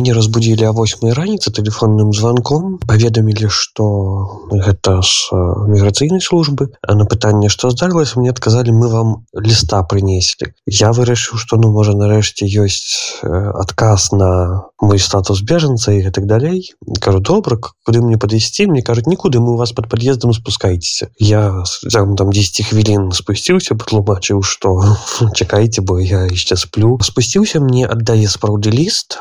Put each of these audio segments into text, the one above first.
Мяне разбудзілі а восьмай раніцы тэлефонным званком паведамілі што гэта ж міграцыйнай службы а на пытанне што здарылася мне адказалі мы вам ліста прынеслі я вырашыў што ну можа нарэшце ёсць адказ на мой статус бежанца і гэтак далей кажу добра куды мне падысці мне кажуць нікуды мы у вас под пад'ездам спускайцеся я там 10 хвілін спусціўся патлумачыў што чакайце бо я яшчэ сплю спусціўся мне аддае спраўды ліст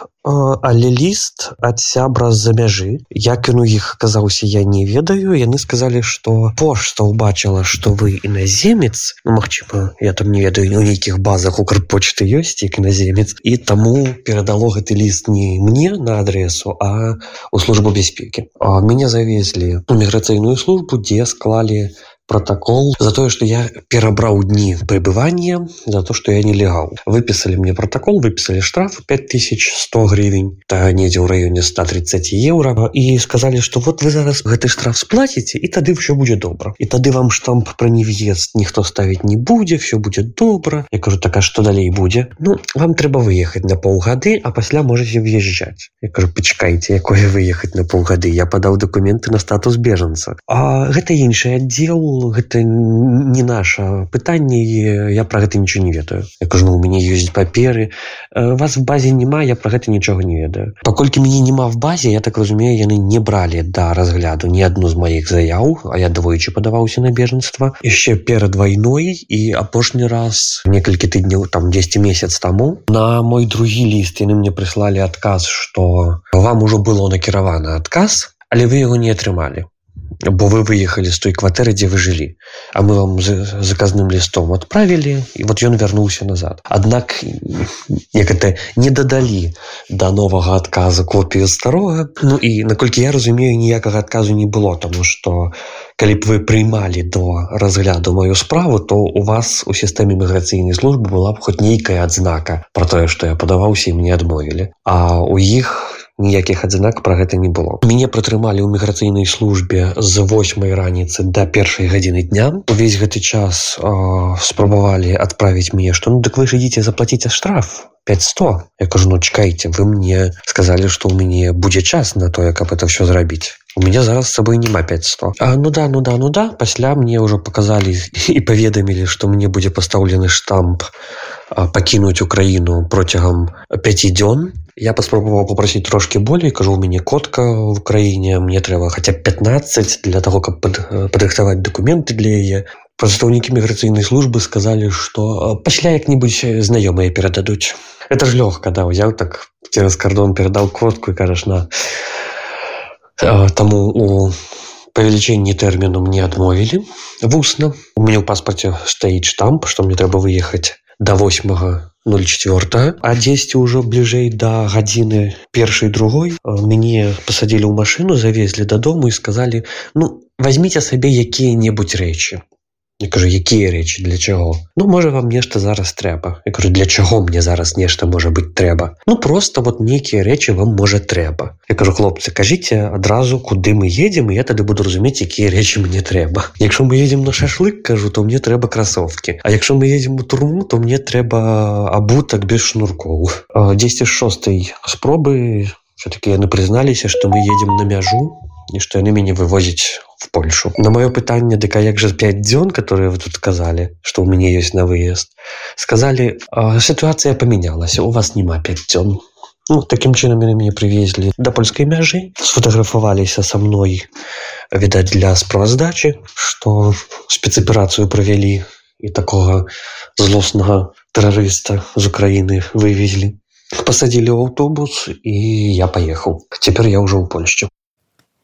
але ліст ад сябра з-за мяжы я кіну іх аказаўся я не ведаю. Яны сказалі что пошта убачыла что вы іназемец. Ну, Мачыма я там не ведаю у нейкіх базах укрпочты ёсць як іназемец. І таму перадало гэты ліст не мне на адресу а у службу бяспекі. Мяне завезлі у міграцыйную службу дзе склалі протокол за тое что я перабраў дні пребывания за то что я нелегал выписали мне протокол выписали штраф 5100 гривень та недзе ў районе 130 евро. І сказали что вот вы зараз гэты штраф сплаціце і тады все будет добра. І тады вам штамп про нев'езд ніхто ставить не будзе все будет добра. Я кажу так а что далей будзе ну вам трэба выехать на полгады а пасля можете въезжать я кажу пачкайте якое выехать на полгады я подаў документы на статус бежанца а гэта інший отдел гэта не наше пытанне я про гэта ничего не ведаю. Я кажу ну, у мяне ёсць паперы. Вас в базе няма я про гэта нічога не ведаю. Паколькі мяне няма в базе я так разумею яны не бралі да разгляду ні адну з маіх заяў а я двойчы падаваўся на бежанства. Яшчэ перад вайной і апошні раз некалькі тыдняў там 10 месяц таму на мой другі ліст яны мне прыслалі адказ что вам ужо было накіравана адказ але вы яго не атрымалі бо вы выехали з той кватэры дзе вы жылі а мы вам заказным лістом отправілі і вот ён вярнуўся назад. Аднак як это не дадалі да новага адказа копію старога Ну і наколькі я разумею ніякага адказу не было тому что калі б вы прыймалі до разгляду маю справу то у вас у сістэме міграцыйнай службы была б хоць нейкая адзнака про тое что я падаваўся і мне адмовілі а у іх у ніякіх адзнак пра гэта не было. Мяне пратрымалі ў міграцыйнай службе з восьмай раніцы да першай гадзіны дня. Увесь гэты час э, спрабавалі адправіць мне што ну дык вы ж ідзіце заплаціце штраф 500 я кажу ну чакайце вы мне сказалі што ў мяне будзе час на тое каб это все зрабіць. У меня зараз с собой няма 500 а ну да ну да ну да пасля мне ўжо показалі і паведамілі што мне будзе пастаўлены штамп пакінуць украіну процягам 5 дзён я паспрабаваў попросіць трошки болей кажу у мяне котка в краіне мне трэба хаця 15 для того каб падрыхтаваць документы для яе прадстаўнікі міграцыйнай службы сказалі что пасля як-нибудь знаёмыя перададуць это ж лёгка да ўзяў так цераз кардон перадал котку і кажаш на таму у павелічэнні тэрміну мне адмовілі вусна у мяне ў паспарце стаіць штамп што мне трэба выехаць до 8 04 а 10 ўжо бліжэй да гадзіны першай другой мяне пасадзілі ў машыну завезлі дадому і сказалі ну возьмите сабе якія-небудзь рэчы Я кажу якія рэчы для чаго Ну можа вам нешта зараз трэба Я кажу для чаго мне зараз нешта можа быць трэба Ну просто вот нейкія рэчы вам можа трэба Я кажу хлопцы кажыце адразу куды мы едем і я тады буду разумець якія рэчы мне трэба Якщо мы едем на шашлык кажу то мне трэба красовки А якщо мы едем у турму то мне трэба абутак без шнуркоў 10 шостой спробы все-таки яны прызналіся что мы едем на мяжу і што яны мяне вывозяць в Польшу. На маё пытанне дыка як жа 5 дзён которые вы тут сказали что у мяне есть на выезд? Сказали ситуация поменялася у вас няма 5 дзён ну, таким чынам яны мяне привезли до польской мяжы сфотографаваліся со мной відаць для справаздачи что спецаперацыю провялі і такого злоснага тэрарыста з Украіны вывезли. Посадили ў аўтобус і я поехал. Цяпер я ўжо ў Польшчу